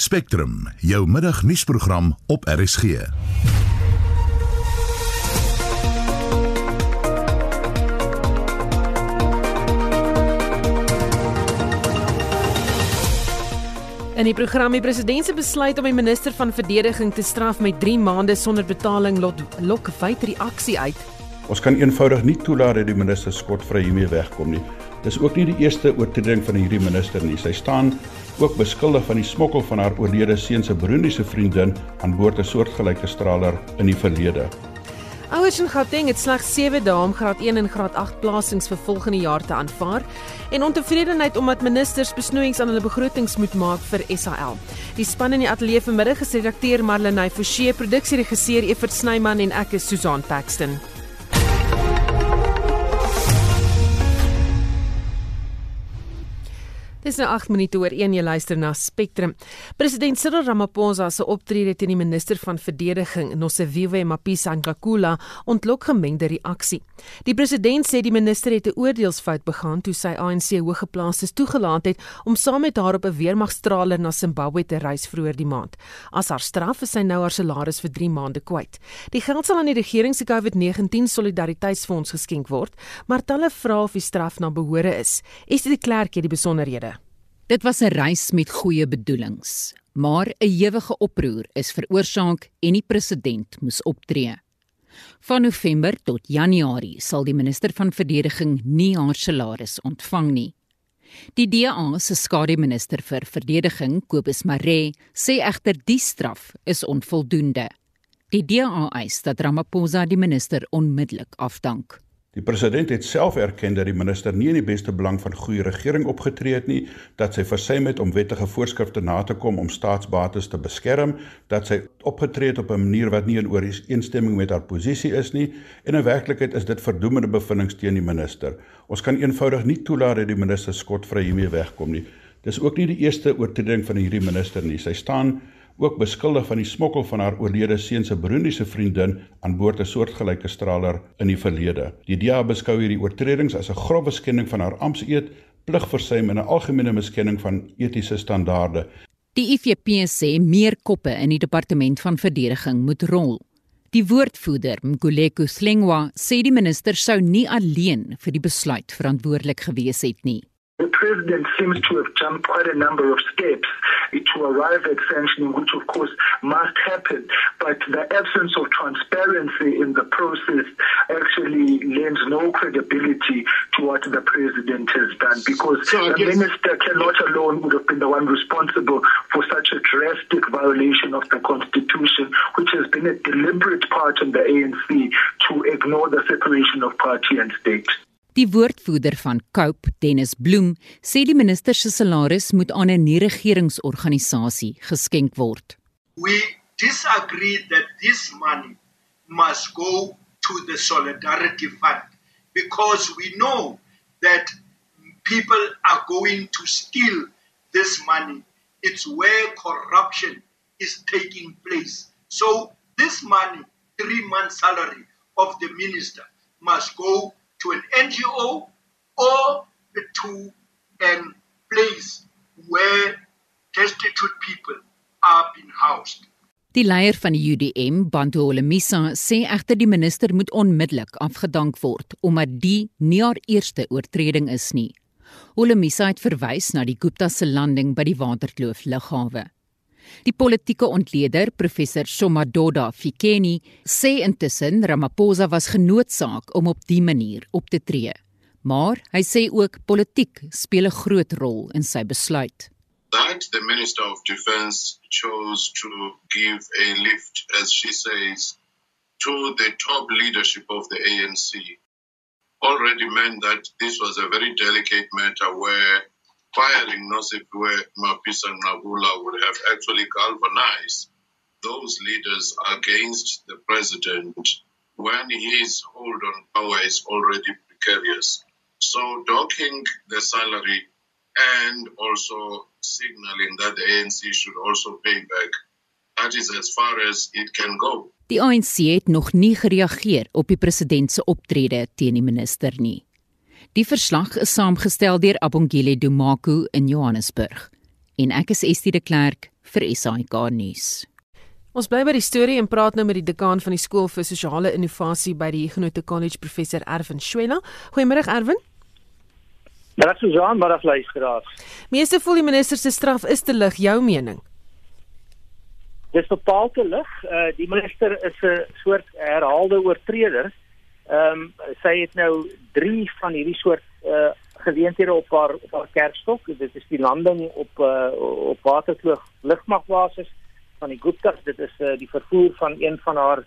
Spectrum, jou middagnuusprogram op RSG. In die program die president se besluit om die minister van verdediging te straf met 3 maande sonder betaling lot lok wyd reaksie uit. Ons kan eenvoudig nie toelaat dat die minister skotvry hiermee wegkom nie. Dis ook nie die eerste oortreding van hierdie minister nie. Sy staan ook beskuldig van die smokkel van haar oorlede seun se Burundiese vriendin aan boord 'n soortgelyke straler in die verlede. Ouers in Gauteng het slegs 7 dae om graad 1 en graad 8 plasings vir volgende jaar te aanvaar en ontevredenheid omdat ministers besnoeiings aan hulle begrotings moet maak vir SAL. Die span in die ateljee vanmiddag is redakteur Marlenae Forsie, produksieregisseur Evert Snyman en ek is Susan Paxton. Dis nou 8 minute oor 1 jy luister na Spectrum. President Cyril Ramaphosa se optrede teen die minister van verdediging, Nosiviwe Mapisa-Nqakula, ontlok gemengde reaksie. Die president sê die minister het 'n oordeelsfout begaan toe sy ANC hoëgeplaastes toegelaat het om saam met haar op 'n weermagstraler na Zimbabwe te reis vroeër die maand. As haar straf is sy nou haar salaris vir 3 maande kwyt. Die geld sal aan die regering se COVID-19 Solidariteitsfonds geskenk word, maar talle vra of die straf na behore is. Is dit die klerk hier die besonderhede? Dit was 'n reis met goeie bedoelings, maar 'n ewige oproer is veroorsaak en die president moes optree. Van November tot Januarie sal die minister van verdediging nie haar salaris ontvang nie. Die DA se skademinister vir verdediging, Kobus Maree, sê egter die straf is onvoldoende. Die DA eis dat Ramaphosa die minister onmiddellik afdank. Die president het self erken dat die minister nie in die beste belang van goeie regering opgetree het nie, dat sy versuim het om wettige voorskrifte na te kom om staatsbates te beskerm, dat sy opgetree het op 'n manier wat nie in ooreenstemming met haar posisie is nie, en in werklikheid is dit verdoemende bevindinge teen die minister. Ons kan eenvoudig nie toelaat dat die minister skotvry hiermee wegkom nie. Dis ook nie die eerste oortreding van hierdie minister nie. Sy staan ook beskuldig van die smokkel van haar oorlede seun se Burundiese vriendin aan boord 'n soortgelyke straler in die verlede. Die DEA beskou hierdie oortredings as 'n grove skending van haar ampteed, pligversuim en 'n algemene miskenning van etiese standaarde. Die IFP sê meer koppe in die departement van verdediging moet rol. Die woordvoerder, Mguleko Slengwa, sê die minister sou nie alleen vir die besluit verantwoordelik gewees het nie. The president seems to have jumped quite a number of steps to arrive at sanctioning, which of course must happen. But the absence of transparency in the process actually lends no credibility to what the president has done because so the minister cannot alone would have been the one responsible for such a drastic violation of the constitution, which has been a deliberate part in the ANC to ignore the separation of party and state. Die woordvoerder van Cope, Dennis Bloem, sê die minister se salaris moet aan 'n nie-regeringsorganisasie geskenk word. We disagree that this money must go to the solidarity fund because we know that people are going to steal this money. It's where corruption is taking place. So this money, 3 months salary of the minister must go to an NGO or to a place where destitute people are being housed. Die leier van die UDM, Bantu Holomisa, sê egter die minister moet onmiddellik afgedank word omdat die nie haar eerste oortreding is nie. Holomisa het verwys na die Gupta se landing by die Waterkloof lughawe. Die politieke ontleder, professor Somadoda Fikeni, sê intussen Ramaphosa was genoodsaak om op dië manier op te tree. Maar hy sê ook politiek speel 'n groot rol in sy besluit. That the Minister of Defence chose to give a lift as she says to the top leadership of the ANC already meant that this was a very delicate matter where firing Nosiviwe Mapisa Nabula would have actually galvanized those leaders against the president when his hold on power is already precarious. So docking the salary and also signaling that the ANC should also pay back. That is as far as it can go. Die ANC het nog nie gereageer op die president se optrede teen die minister nie. Die verslag is saamgestel deur Abongile Dumaku in Johannesburg en ek is Estie de Klerk vir SAK nuus. Ons bly by die storie en praat nou met die dekaan van die skool vir sosiale innovasie by die Huguenot College professor Erwin Schwela. Goeiemôre Erwin. Maar ek Susan, maar as luisteraars. Meeste voel die minister se straf is te lig, jou mening? Dis bepaal te lig. Uh die minister is 'n soort herhaalde oortreder. Ehm um, sy het nou 3 van hierdie soort uh geleenthede op haar op haar kerkstok. Dit is die landing op uh op Waterkloof lugmagbasis van die Guptas. Dit is uh die vervoer van een van haar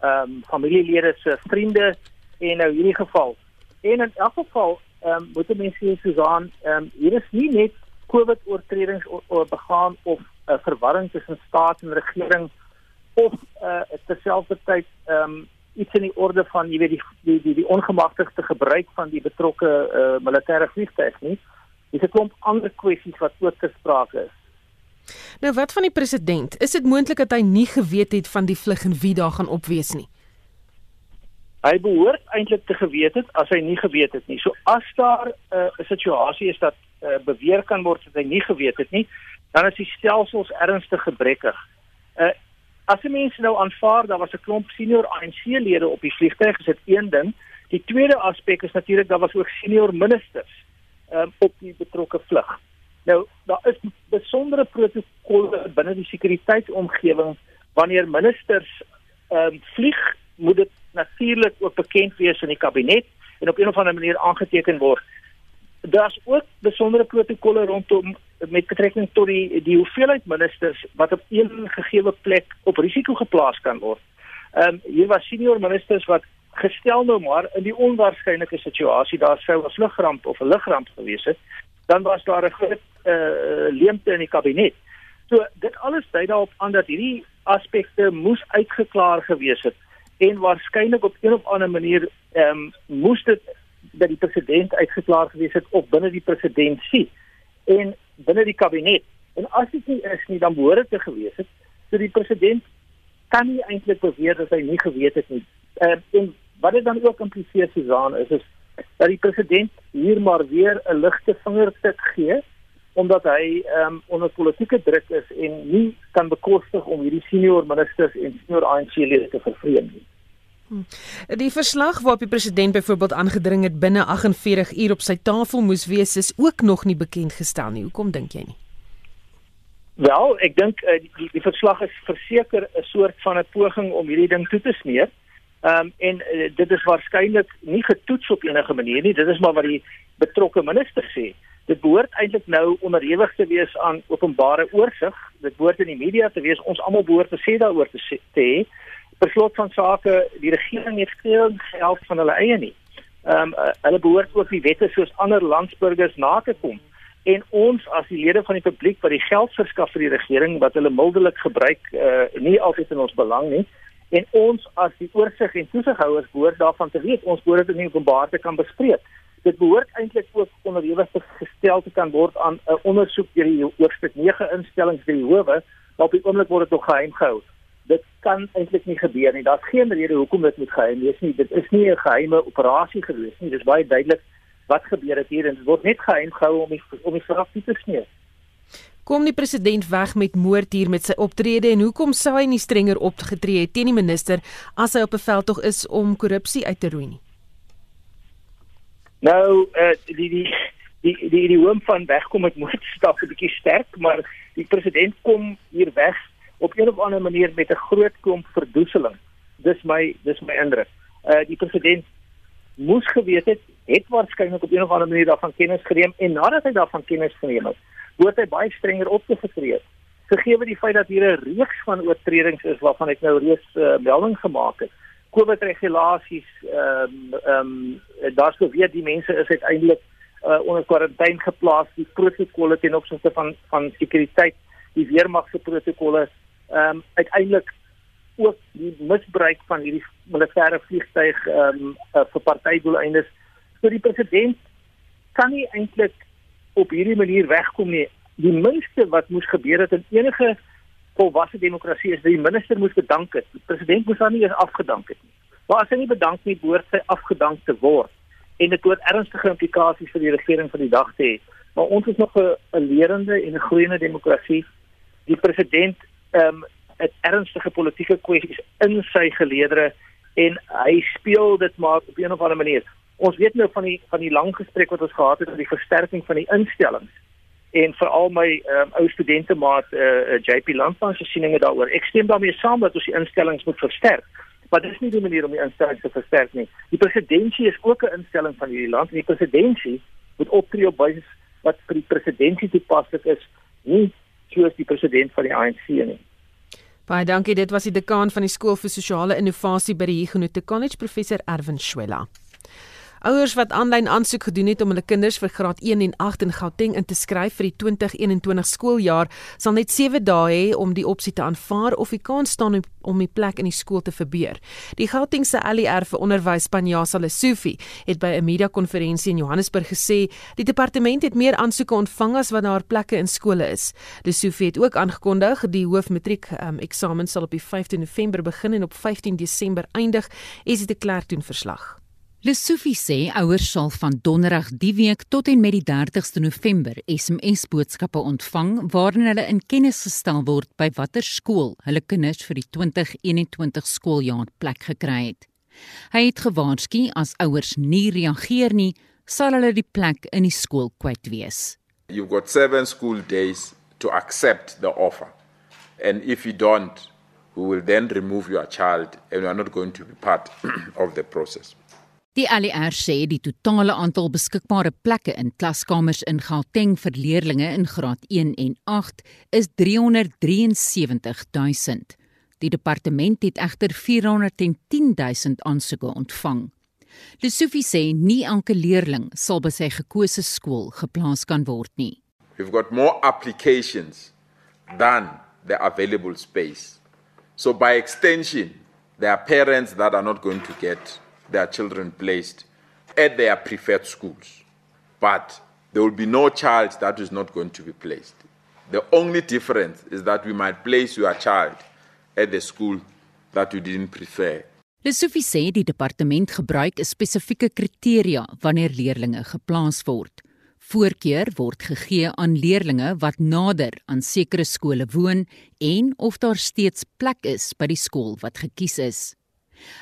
ehm um, familielede se vriende en nou hierdie geval. En in elk geval ehm um, moet mense sê Susan, ehm um, hier is nie net COVID oortredings begaan of 'n uh, verwarring tussen staat en regering of uh terselfdertyd ehm um, iets in die orde van jy weet die die die, die ongemagtigde gebruik van die betrokke uh militêre vliegtuig nie. Dis 'n klomp ander kwessies wat ook ter sprake is. Nou wat van die president? Is dit moontlik dat hy nie geweet het van die vlug en wie daar gaan opwees nie? Hy behoort eintlik te geweet het as hy nie geweet het nie. So as daar 'n uh, situasie is dat uh, beweer kan word dat hy nie geweet het nie, dan is die stelsels ernstig gebrekkig. As die mense nou aanvaar daar was 'n klomp senior ANC-lede op die vliegtuig, is dit een ding. Die tweede aspek is natuurlik daar was ook senior ministers um, op die betrokke vlug. Nou, daar is besondere protokolle binne die sekuriteitsomgewing wanneer ministers ehm um, vlieg, moet dit natuurlik ook bekend wees in die kabinet en op 'n of ander manier aangeteken word. Daar's ook besondere protokolle rondom met betrekking tot die die hoeveelheid ministers wat op een gegee plek op risiko geplaas kan word. Ehm um, hier was senior ministers wat gestel nou maar in die onwaarskynlike situasie daar sou 'n vlugramp of 'n lugramp gewees het, dan was daar 'n groot uh, leemte in die kabinet. So dit alles dui daarop aan dat hierdie aspekte moes uitgeklaar gewees het en waarskynlik op een of ander manier ehm um, moes dit dat die president uitgeklaar gewees het of binne die presidentskap en binne die kabinet. En as dit nie is nie, dan behoort dit te gewees het. So die president kan nie eintlik beweer dat hy nie geweet het nie. Ehm uh, en wat dit dan ook impliseer Susan is is dat die president hier maar weer 'n ligte vingertip gee omdat hy ehm um, onder politieke druk is en nie kan bekostig om hierdie senior ministers en senior ANC-lede te vervreem nie. Hm. Die verslag waarop die president byvoorbeeld aangedring het binne 48 uur op sy tafel moes wees is ook nog nie bekend gestel nie. Hoekom dink jy nie? Wel, ek dink uh, die die verslag is verseker 'n soort van 'n poging om hierdie ding toe te smeer. Ehm um, en uh, dit is waarskynlik nie getoets op enige manier nie. Dit is maar wat die betrokke minister sê dit behoort eintlik nou onderhewig te wees aan openbare oorsig. Dit behoort in die media te wees. Ons almal behoort te sê daaroor te sê. Te, per slot van sake, die regering het geen geld van hulle eie nie. Ehm um, hulle behoort ook die wette soos ander landsburgers na te kom. En ons as die lede van die publiek wat die geld verskaf vir die regering wat hulle mildelik gebruik, uh, nie altyd in ons belang nie. En ons as die oorsig en toesighouers behoort daarvan te weet. Ons behoort dit in openbaar te kan bespreek dit behoort eintlik ook onderhewig gestel te kan word aan 'n ondersoek deur die hoofstuk 9 instellings by die howe, maar op die oomblik word dit nog geheim gehou. Dit kan eintlik nie gebeur nie. Daar's geen rede hoekom dit moet geheim wees nie. Dit is nie 'n geheime operasie gewees nie. Dit is baie duidelik wat gebeur het hier en dit word net geheim gehou om die om die straf te sneeu. Kom die president weg met moord hier met sy optrede en hoekom sou hy nie strenger opgetree het teen die minister as hy op 'n veldtog is om korrupsie uit te roei nie? Nou uh, die die die die die hoom van wegkom met moordstap 'n bietjie sterk, maar die president kom hier weg op 'n of ander manier met 'n groot klomp verdoeseling. Dis my dis my indruk. Uh die president moes geweet het het waarskynlik op 'n of ander manier daarvan kennis geneem en nadat hy daarvan kennis geneem het, moet hy baie strenger opgetree het. Gegee die feit dat hier 'n reeks van oortredings is waarvan ek nou reeds uh, melding gemaak het. COVID regulasies ehm um, ehm um, daar's beweer die mense is uiteindelik uh, onder kwarantyne geplaas die protokolle ten opsigte van van sekuriteit die weermag se protokolle ehm um, uiteindelik ook die misbruik van hierdie militêre vliegtuig ehm um, uh, vir partydoeleindes so die president kan nie eintlik op hierdie manier wegkom nie die minste wat moes gebeur het in enige volwasse demokrasie is dat die minister moes bedank het. Die president moes haar nie eens afgedank het nie. Maar as hy nie bedank nie, behoort sy afgedank te word. En dit het ernstige implikasies vir die regering van die dag te hê. Maar ons is nog 'n lerende en 'n groeiende demokrasie die president um, het ernstige politieke kwessies in sy geleedere en hy speel dit maar op 'n of ander manier. Ons weet nou van die van die lang gesprek wat ons gehad het oor die versterking van die instellings en veral my um, ou studente maat eh, uh, JP Landman se sieninge daaroor. Ek stem daarmee saam dat ons die instellings moet versterk. Maar dit is nie die manier om die instellings te versterk nie. Die presidentskap is ook 'n instelling van hierdie land en die presidentskap moet optree op basis wat vir die presidentskap toepaslik is, nie soos die president van die ANC nie. Baie dankie. Dit was die dekaan van die skool vir sosiale innovasie by die Huguenot College, professor Erwin Schwella. Ouers wat aanlyn aansoek gedoen het om hulle kinders vir graad 1 en 8 in Gauteng in te skryf vir die 2021 skooljaar, sal net 7 dae hê om die opsie te aanvaar of die kans staan om die plek in die skool te verbeur. Die Gautengse ALR vir onderwys Panjasa Lesufi het by 'n media-konferensie in Johannesburg gesê die departement het meer aansoeke ontvang as wat daar plekke in skole is. Lesufi het ook aangekondig die hoofmatriek um, eksamen sal op die 15 November begin en op 15 Desember eindig. Is dit 'n klerktoon verslag? Lesofie sê ouers sal van donderdag die week tot en met die 30ste November SMS boodskappe ontvang waarin hulle in kennis gestel word by watter skool hulle kinders vir die 2021 skooljaar plek gekry het. Hy het gewaarsku as ouers nie reageer nie, sal hulle die plek in die skool kwyt wees. You've got 7 school days to accept the offer. And if you don't, we will then remove your child and you are not going to be part of the process. Die ALR sê die totale aantal beskikbare plekke in klaskamers in Gauteng vir leerders in graad 1 en 8 is 373 000. Die departement het egter 410 000 aansoeke ontvang. Lesofie sê nie elke leerling sal by sy gekose skool geplaas kan word nie. We've got more applications than the available space. So by extension, there are parents that are not going to get their children placed at their preferred schools. But there will be no child that is not going to be placed. The only difference is that we might place your child at the school that you didn't prefer. Lesofie sê die departement gebruik 'n spesifieke kriteria wanneer leerders geplaas word. Voorkeur word gegee aan leerders wat nader aan sekere skole woon en of daar steeds plek is by die skool wat gekies is.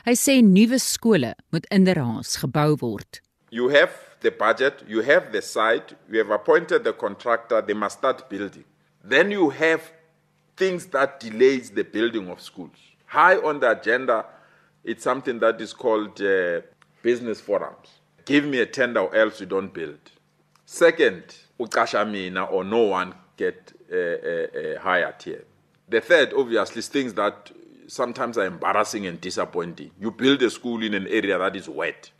Hy sê nuwe skole moet inderhaas gebou word. You have the budget, you have the site, you have appointed the contractor, they must start building. Then you have things that delays the building of schools. High on the agenda, it's something that is called uh, business forums. Give me a tender or else you don't build. Second, uqasha mina or no one get uh, uh, uh, hired here. The third, obviously, is things that sometimes are embarrassing and disappointing. You build a school in an area that is wet.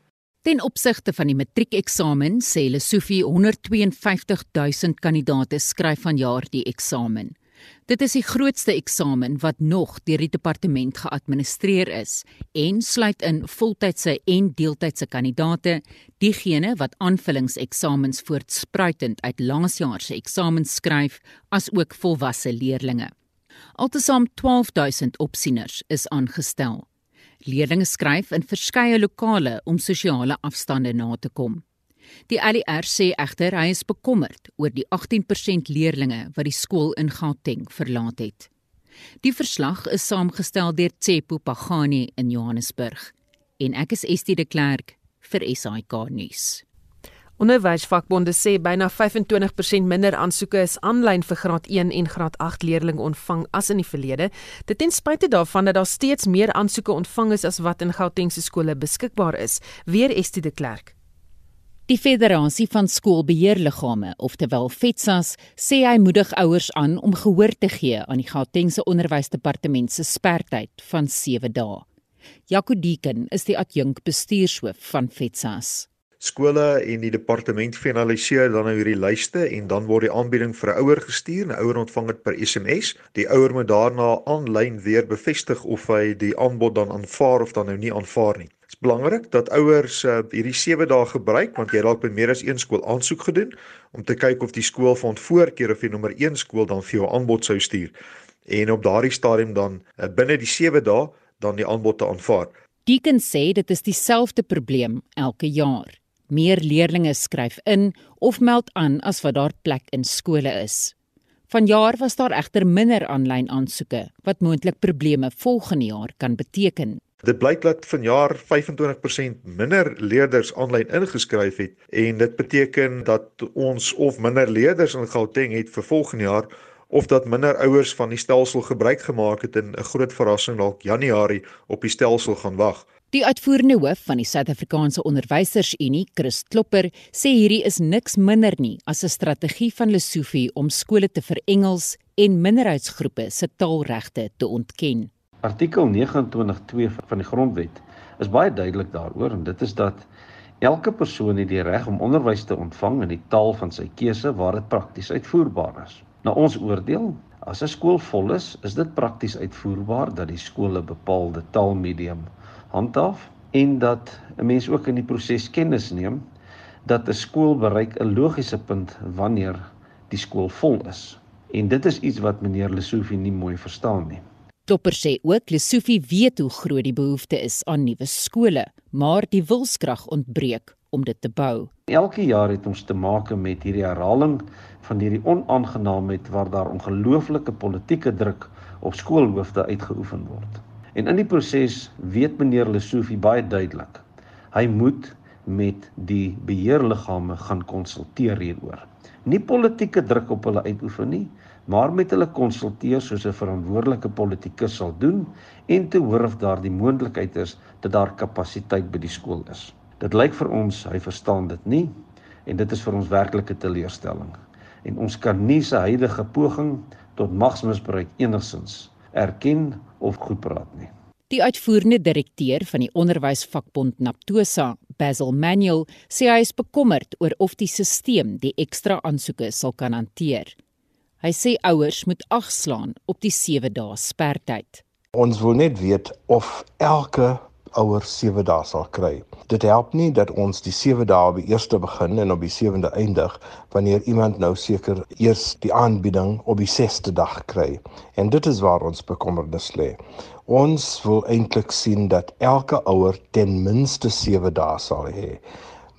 Ten opsigte van die matriekeksamen sê hulle Sofie 155000 kandidaate skryf vanjaar die eksamen. Dit is die grootste eksamen wat nog deur die departement geadministreer is en sluit in voltydse en deeltydse kandidaate, diegene wat aanvullingseksamens voortspruitend uit laasjaar se eksamens skryf, asook volwasse leerders. Altesaam 12000 opsieners is aangestel. Leerders skryf in verskeie lokale om sosiale afstande na te kom. Die ALR sê egter hy is bekommerd oor die 18% leerders wat die skool in Gauteng verlaat het. Die verslag is saamgestel deur Tsepo Pagani in Johannesburg en ek is Estie de Klerk vir SAK nuus. Onderwysvakbonde sê byna 25% minder aansoeke is aanlyn vir graad 1 en graad 8 leerders ontvang as in die verlede. Dit ten spyte daarvan dat daar steeds meer aansoeke ontvang is as wat in Gautengse skole beskikbaar is, weer Estie de Klerk. Die Federasie van Skoolbeheerliggame, oftewel FETSAS, sê hy moedig ouers aan om gehoor te gee aan die Gautengse Onderwysdepartement se spertyd van 7 dae. Jaco Deeken is die adjunk bestuurshoof van FETSAS skole en die departement finaliseer dan nou hierdie lyste en dan word die aanbieding vir 'n ouer gestuur. 'n Ouer ontvang dit per SMS. Die ouer moet daarna aanlyn weer bevestig of hy die aanbod dan aanvaar of dan nou nie aanvaar nie. Dit is belangrik dat ouers uh, hierdie 7 dae gebruik want jy dalk by meer as een skool aansoek gedoen om te kyk of die skool van voorkeur of die nommer 1 skool dan vir jou aanbod sou stuur en op daardie stadium dan uh, binne die 7 dae dan die aanbod te aanvaar. Deacon sê dit is dieselfde probleem elke jaar. Meer leerders skryf in of meld aan as wat daar plek in skole is. Vanjaar was daar egter minder aanlyn aansoeke wat moontlik probleme volgende jaar kan beteken. Dit blyk dat vanjaar 25% minder leerders aanlyn ingeskryf het en dit beteken dat ons of minder leerders in Gauteng het vir volgende jaar of dat minder ouers van die stelsel gebruik gemaak het en 'n groot verrassing dalk Januarie op die stelsel gaan wag. Die uitvoerende hoof van die Suid-Afrikaanse Onderwysersunie, Chris Klopper, sê hierdie is niks minder nie as 'n strategie van Lesofie om skole te verengels en minderheidsgroepe se taalregte te ontken. Artikel 29.2 van die Grondwet is baie duidelik daaroor en dit is dat elke persoon het die reg om onderwys te ontvang in die taal van sy keuse waar dit prakties uitvoerbaar is. Na ons oordeel, as 'n skool vol is, is dit prakties uitvoerbaar dat die skool 'n bepaalde taalmedium handhaaf en dat 'n mens ook in die proses kennis neem dat 'n skool bereik 'n logiese punt wanneer die skool vol is. En dit is iets wat meneer Lesofie nie mooi verstaan nie. Topper sê ook Lesofie weet hoe groot die behoefte is aan nuwe skole, maar die wilskrag ontbreek om dit te bou. Elke jaar het ons te maak met hierdie herhaling van hierdie onaangenaamheid waar daar ongelooflike politieke druk op skoolhoofde uitgeoefen word. En in die proses weet meneer Lesofie baie duidelik, hy moet met die beheerliggame gaan konsulteer hieroor. Nie politieke druk op hulle uitoefen nie, maar met hulle konsulteer soos 'n verantwoordelike politikus sal doen en te hoor of daar die moontlikheid is dat daar kapasiteit by die skool is. Dit lyk vir ons hy verstaan dit nie en dit is vir ons werklike teleurstelling. En ons kan nie sy huidige poging tot magsmisbruik enigsins erken of goed praat nie. Die uitvoerende direkteur van die onderwysvakbond Naptosa, Basil Manuel, sê hy is bekommerd oor of die stelsel die ekstra aansoeke sal kan hanteer. Hy sê ouers moet agslaan op die 7 dae spertyd. Ons wil net weet of elke ouer 7 dae sal kry. Dit help nie dat ons die 7 dae op die eerste begin en op die 7de eindig wanneer iemand nou seker eers die aanbieding op die 6de dag kry. En dit is waar ons bekommernis lê. Ons wil eintlik sien dat elke ouer ten minste 7 dae sal hê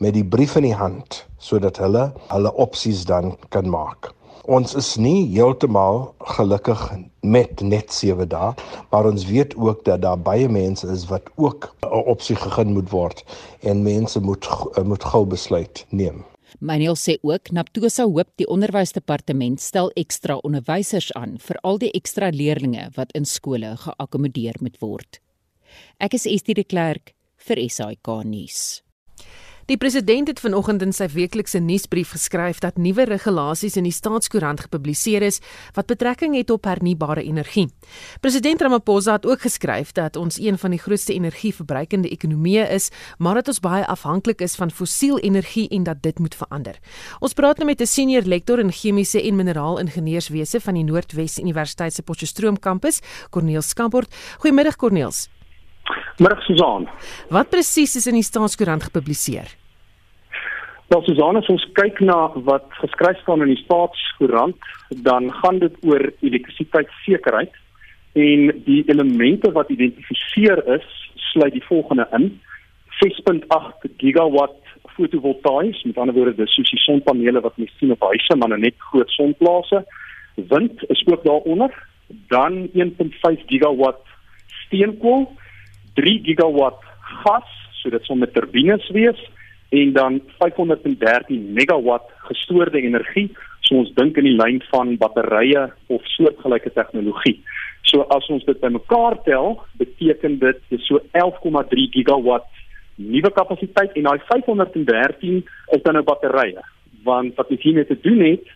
met die brief in die hand sodat hulle hulle opsies dan kan maak. Ons is nie heeltemal gelukkig met net 7 dae, maar ons weet ook dat daar baie mense is wat ook 'n opsie gegee moet word en mense moet moet gou besluit neem. Manuel sê ook Naptosa hoop die onderwysdepartement stel ekstra onderwysers aan vir al die ekstra leerdlinge wat in skole geakkommodeer moet word. Ek is Estie de Klerk vir SAK nuus. Die president het vanoggend in sy weeklikse nuusbrief geskryf dat nuwe regulasies in die staatskoerant gepubliseer is wat betrekking het op hernubare energie. President Ramaphosa het ook geskryf dat ons een van die grootste energieverbruikende ekonomieë is, maar dat ons baie afhanklik is van fossiel energie en dat dit moet verander. Ons praat nou met 'n senior lektor in chemiese en mineraalingenieurswese van die Noordwes Universiteit se Potchefstroom kampus, Corneel Skamport. Goeiemiddag Corneels. Middag Susan. Wat presies is in die staatskoerant gepubliseer? Wel Susan, as ons kyk na wat geskryf staan in die staatskoerant, dan gaan dit oor elektrisiteitssekerheid en die elemente wat identifiseer is, sluit die volgende in: 6.8 gigawatt fotovoltaïs, met ander woorde dis soos die sonpanele wat mens sien op huise, maar nou net groot sonplase. Wind is ook daaronder, dan 1.5 gigawatt steenkool 3 gigawatt gas, so dit sal met turbines wees en dan 513 megawatt gestoorde energie. So ons dink in die lyn van batterye of soortgelyke tegnologie. So as ons dit bymekaar tel, beteken dit dis so 11,3 gigawatt nuwe kapasiteit en daai 513 is dan nou batterye. Want wat ons hier net te doen het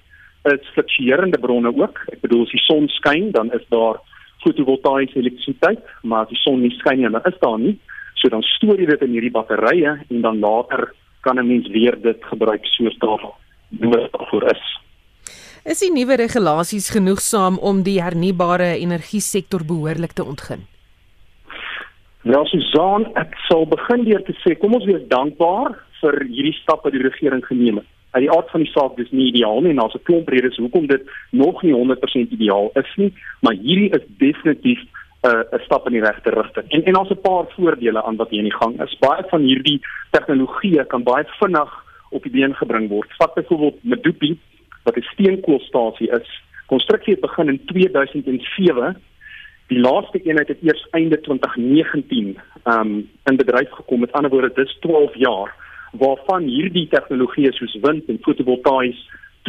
is fluktuerende bronne ook. Ek bedoel as die son skyn, dan is daar fotovoltaïese elektrisiteit, maar as die son nie skyn nie, dan is daar nie. So dan stoor jy dit in hierdie batterye en dan later kan 'n mens weer dit gebruik soos daar nodig daarvoor is. Is die nuwe regulasies genoegsaam om die hernubare energie sektor behoorlik te ontgin? Nou Susan, ek sal begin deur te sê kom ons wees dankbaar vir hierdie stappe die regering geneem het uit die aard van die saak dis nie ideaal nie en daar's 'n klomp redes hoekom dit nog nie 100% ideaal is nie, maar hierdie is definitief 'n uh, 'n stap in die regte rigting. En en daar's 'n paar voordele aan wat hier in die gang is. Baie van hierdie tegnologieë kan baie vinnig op die been gebring word. Vat byvoorbeeld Medupi wat 'n steenkoolstasie is Konstruksie het begin in 2007. Die laaste eenheid het eers einde 2019 um in bedryf gekom. Met ander woorde, dis 12 jaar waarvan hierdie tegnologieë soos wind en fotovoltaïs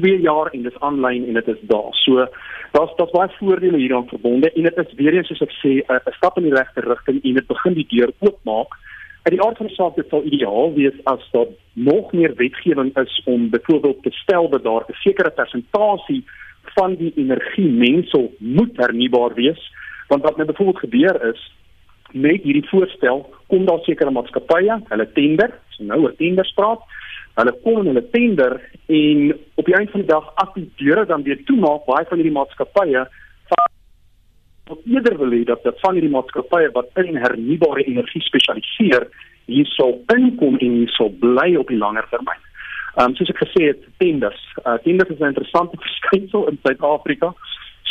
2 jaar en dis aanlyn en dit is daar. So daar's daar's baie voordele hieraan verbonde en dit is weer eens soos ek sê 'n stap in die regte rigting en dit begin die deur oopmaak. Uit die aard van die saak dit sal ideaal wees as daar nog meer wetgewing is om byvoorbeeld te stel dat daar 'n sekere persentasie van die energie mensel moet hernubaar wees want wat nou byvoorbeeld gebeur is met hierdie voorstel kom daar sekere maatskappye hulle tender so nou oor tenders praat hulle kom en hulle tender en op die einde van die dag as die deure dan weer toemaak baie van hierdie maatskappye wat eerder wil hê dat dat van hierdie maatskappye wat in hernubare energie spesialiseer hier sou inkom en hier sou bly op die langer termyn. Ehm um, soos ek gesê het, tenders. Uh, tenders is 'n interessante verskynsel in Suid-Afrika.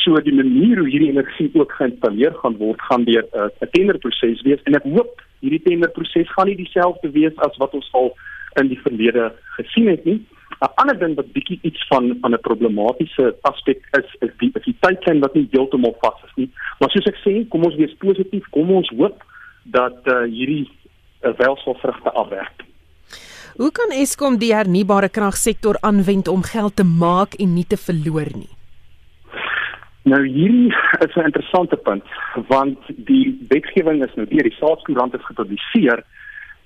So die manier hoe hierdie energie ook geïnstalleer gaan word, gaan deur 'n uh, tenderproses wees en ek hoop hierdie tenderproses gaan nie dieselfde wees as wat ons al in die verlede gesien het nie. 'n Ander ding wat bietjie iets van van 'n problematiese aspek is, is die is die tydlyn wat nie heeltemal vas is nie. Maar soos ek sê, kom ons wees positief, kom ons hoop dat uh, hierdie uh, wel sal vrugte afwerk. Hoe kan Eskom die hernubare kragsektor aanwend om geld te maak en nie te verloor nie? Nou hierdie is 'n interessante punt want die wetgewing is nou deur die staatskoerant gepubliseer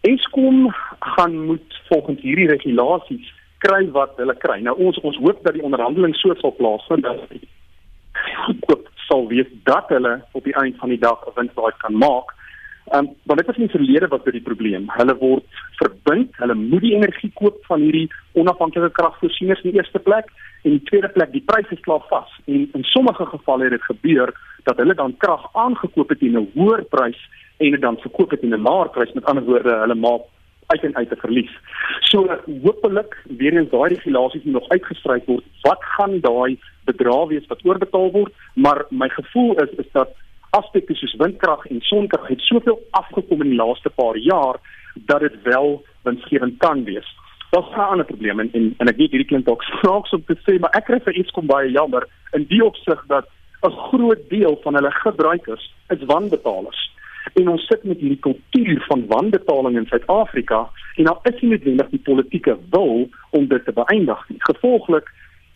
Eskom gaan moet volgens hierdie regulasies kry wat hulle kry. Nou ons ons hoop dat die onderhandeling so sal plaasvind dat goedkoop sal wees dat hulle op die einde van die dag 'n wins daai kan maak. Ehm um, maar dit is nie verlede wat vir die probleem. Hulle word verbind, hulle moet die energie koop van hierdie onafhanklike kragvoorsieners in die eerste plek en in die tweede plek die pryse slaap vas. En in sommige gevalle het dit gebeur dat hulle dan krag aangekoop het teen 'n hoër prys en dit dan verkoop het in 'n laer prys met ander woorde hulle maak uit en uit te verlies. So hopelik weer eens daai regulasies moet nog uitgestryk word. Wat gaan daai bedrag wees wat oorbetaal word? Maar my gevoel is is dat aspekte soos windkrag en sonkrag het soveel afgekom in die laaste paar jaar dat dit wel winsgewend kan wees. Daar's 'n ander probleem en en, en ek weet hierdie klink dalk snaaks om te sê, maar ek kry vir iets kom baie jammer in die opsig dat 'n groot deel van hulle gebruikers is wanbetalers en ons sit met hierdie kultuur van wanbetaling in Suid-Afrika en daar is nie noodwendig die politieke wil om dit te beëindig nie. Gevolglik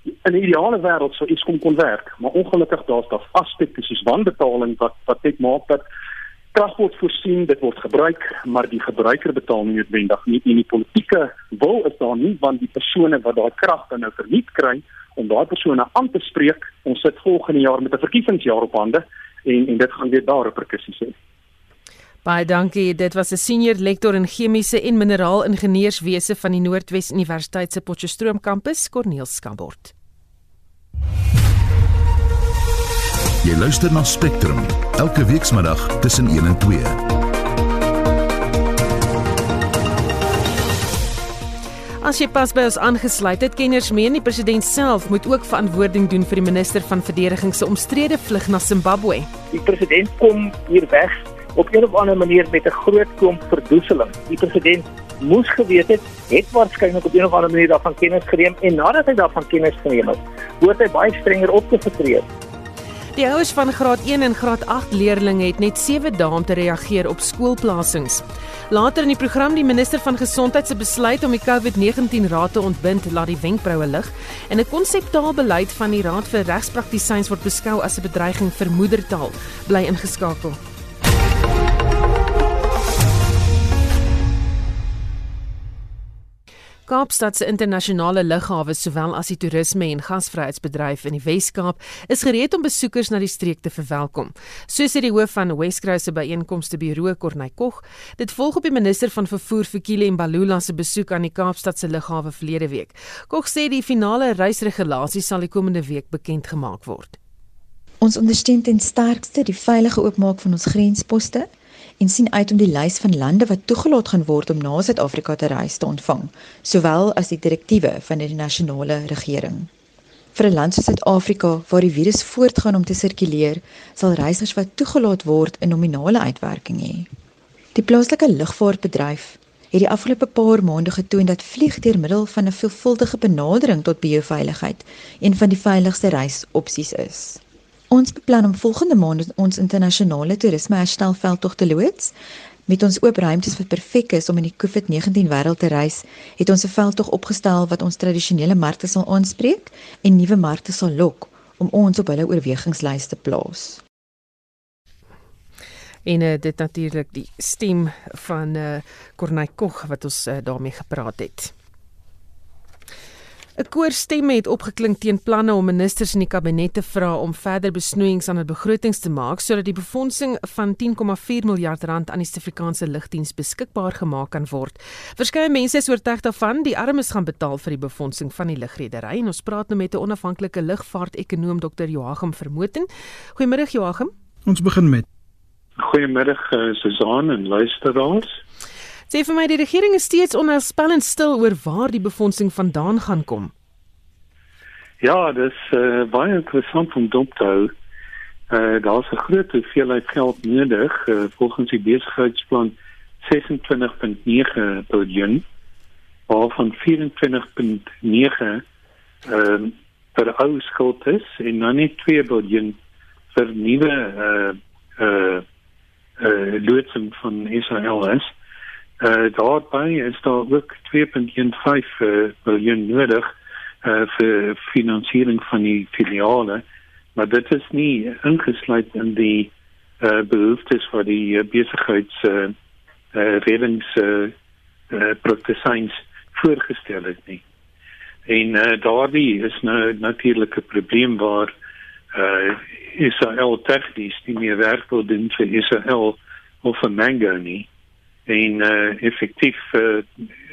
in 'n ideale wêreld sou iets kon kon werk, maar ongelukkig daar's daar aspekte soos wanbetaling wat wat dit maak dat word voorsien, dit word gebruik, maar die gebruiker betaal nie noodwendig nie en die politieke wil is daar nie want die persone wat daai krag dan nou verniet kry om daai persone aan te spreek, ons sit volgende jaar met 'n verkiesingsjaar op hande en en dit gaan weer daar reperkusies hê. Baie dankie. Dit was 'n senior lektor in chemiese en mineraalingenieurswese van die Noordwes Universiteit se Potchefstroom kampus, Corneel Skambort. Jy luister na Spectrum elke weekmiddag tussen 1 en 2. As jy pas by ons aangesluit het, kenners meen die president self moet ook verantwoording doen vir die minister van verdediging se omstrede vlug na Zimbabwe. Die president kom hier weg op 'n of ander manier met 'n groot klomp verdoeseling. Die president moes geweet het, het waarskynlik op 'n of ander manier daarvan kennis geneem en nadat hy daarvan kennis geneem het, word hy baie strenger opgetree. Die ouers van graad 1 en graad 8 leerders het net 7 dae om te reageer op skoolplasings. Later in die program die minister van gesondheid se besluit om die COVID-19 raad te ontbind laat die wenkbroue lig en 'n konseptaalbeleid van die Raad vir Regspraktisyns word beskou as 'n bedreiging vir moedertaal. Bly ingeskakel. Kaapstad se internasionale lughawe sowel as die toerisme en gasvryheidsbedryf in die Wes-Kaap is gereed om besoekers na die streek te verwelkom. So sê die hoof van Wescrouse se byeenkomste bureau Corney Kog, dit volg op die minister van vervoer Fikile Mbalula se besoek aan die Kaapstad se lughawe verlede week. Kog sê die finale reisregulasies sal die komende week bekend gemaak word. Ons ondersteun ten sterkste die veilige oopmaak van ons grensposte en sien uit om die lys van lande wat toegelaat gaan word om na Suid-Afrika te reis te ontvang, sowel as die direktiewe van die nasionale regering. Vir 'n land soos Suid-Afrika waar die virus voortgaan om te sirkuleer, sal reisgers wat toegelaat word 'n nominale uitwerking hê. Die plaaslike lugvaartbedryf het die afgelope paar maande getoon dat vlieg deur middel van 'n veelvuldige benadering tot bioveiligheid een van die veiligste reisopsies is. Ons beplan om volgende maand ons internasionale toerisme herstelveldtog te loods. Met ons oop ruimtes wat perfek is om in die COVID-19 wêreld te reis, het ons 'n veldtog opgestel wat ons tradisionele markte sal aanspreek en nuwe markte sal lok om ons op hulle oorwegingslys te plaas en uh, dit natuurlik die stem van eh uh, Corneille Koch wat ons uh, daarmee gepraat het. 'n Koor stemme het opgeklink teen planne om ministers in die kabinet te vra om verder besnoeiings aan hul begrotings te maak sodat die befondsing van 10,4 miljard rand aan die Suid-Afrikaanse lugdiens beskikbaar gemaak kan word. Verskeie mense is oortuig daarvan die armes gaan betaal vir die befondsing van die lugredery en ons praat nou met 'n onafhanklike lugvaart-ekonoom Dr. Joachim Vermoten. Goeiemôre Joachim. Ons begin met Goeiemiddag uh, Susan en luisteraars. Sê vir my die regering is steeds onheilspellend stil oor waar die befondsing vandaan gaan kom. Ja, dis uh, baie interessant om dop te hou. Uh, Daar's 'n groot hoeveelheid geld nodig uh, volgens die besigheidsplan 26.9 biljoen waarvan 24.9 ehm uh, vir ou skuld is en dan net 2 biljoen vir nuwe uh uh uh loodsing van SALS. Uh daarbey is daar ook 2.15 uh, miljoen nodig uh vir finansiering van die filiale, maar dit is nie ingesluit in die uh behoeftes vir die uh, besigheids uh, uh redings uh, uh proteins voorgestel het nie. En uh daardie is nou natuurlik 'n probleem waar uh Israel tegnies nie meer werk wil doen vir Israel of vir Mango nie en uh, effektief uh,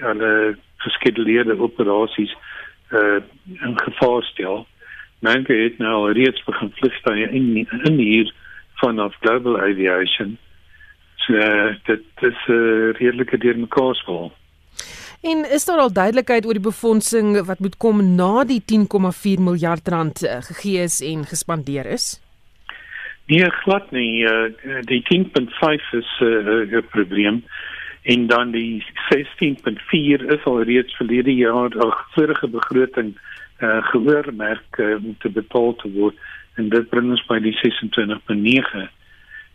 alle geskeduleerde operasies uh, in gevaar stel. Mango het nou reeds begin vliegtuie in, in hier vanaf Global Aviation. So, uh, dit is 'n uh, redelike deurmekaar spel. En is daar al duidelikheid oor die befondsing wat moet kom na die 10,4 miljard rand gegee is en gespandeer is? Nee, glad nie. Uh, die 10.5 is eh, 'n uh, probleem en dan die 16.4 is al reeds verlede jaar ag vorige begroting uh, geoormerk uh, om te betaal te word en dit bring ons by die 26.9.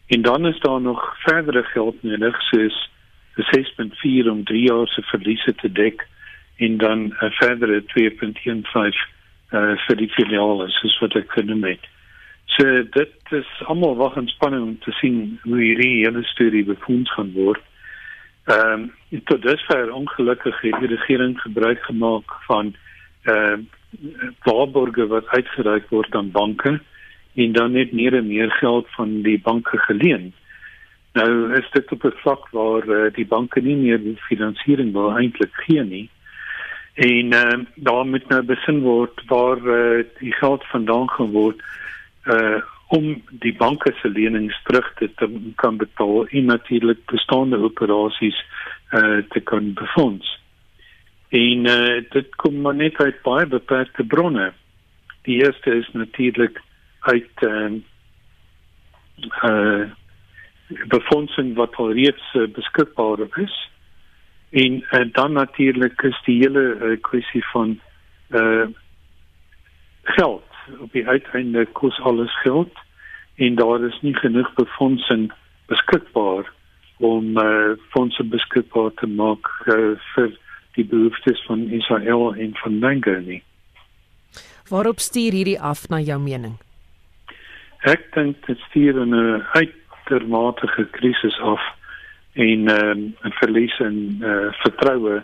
En dan is daar nog verdere geld nodig soos die 6.4 om 3 jaar se verliese te dek en dan 'n uh, verdere 2.15 uh, vir die filiale soos wat ek genoem het. So dit is almal wag in spanning om te sien hoe hierdie hele storie befonds gaan word. Ehm um, tot dusver ongelukkig het die regering gebruik gemaak van ehm uh, waarborge wat uitgereik word aan banke en dan net meer en meer geld van die banke geleen. Nou is dit op 'n vlak waar uh, die banke nie meer die finansiering wil eintlik gee nie. En ehm uh, daar moet nou besin word waar uh, die geld vandaan gaan word uh om die banke se lenings terug te, te kan betaal en natuurlik bestaande operasies uh te kan befonds. En uh dit kom maar net uit baie beperkte bronne. Die eerste is natuurlik uit uh uh befondsing wat al reeds uh, beskikbaar is. En uh, dan natuurlik is die hele uh, kwessie van uh geld op die uiteinde kos alles geld en daar is nie genoeg befondsing beskikbaar om uh, fondse beskikbaar te maak uh, vir die behoeftes van Israel en van Mango nie. Waarop stuur hierdie af na jou mening? Ek dink dit stuur 'n uitermate krisis af en um, 'n verlies in uh, vertroue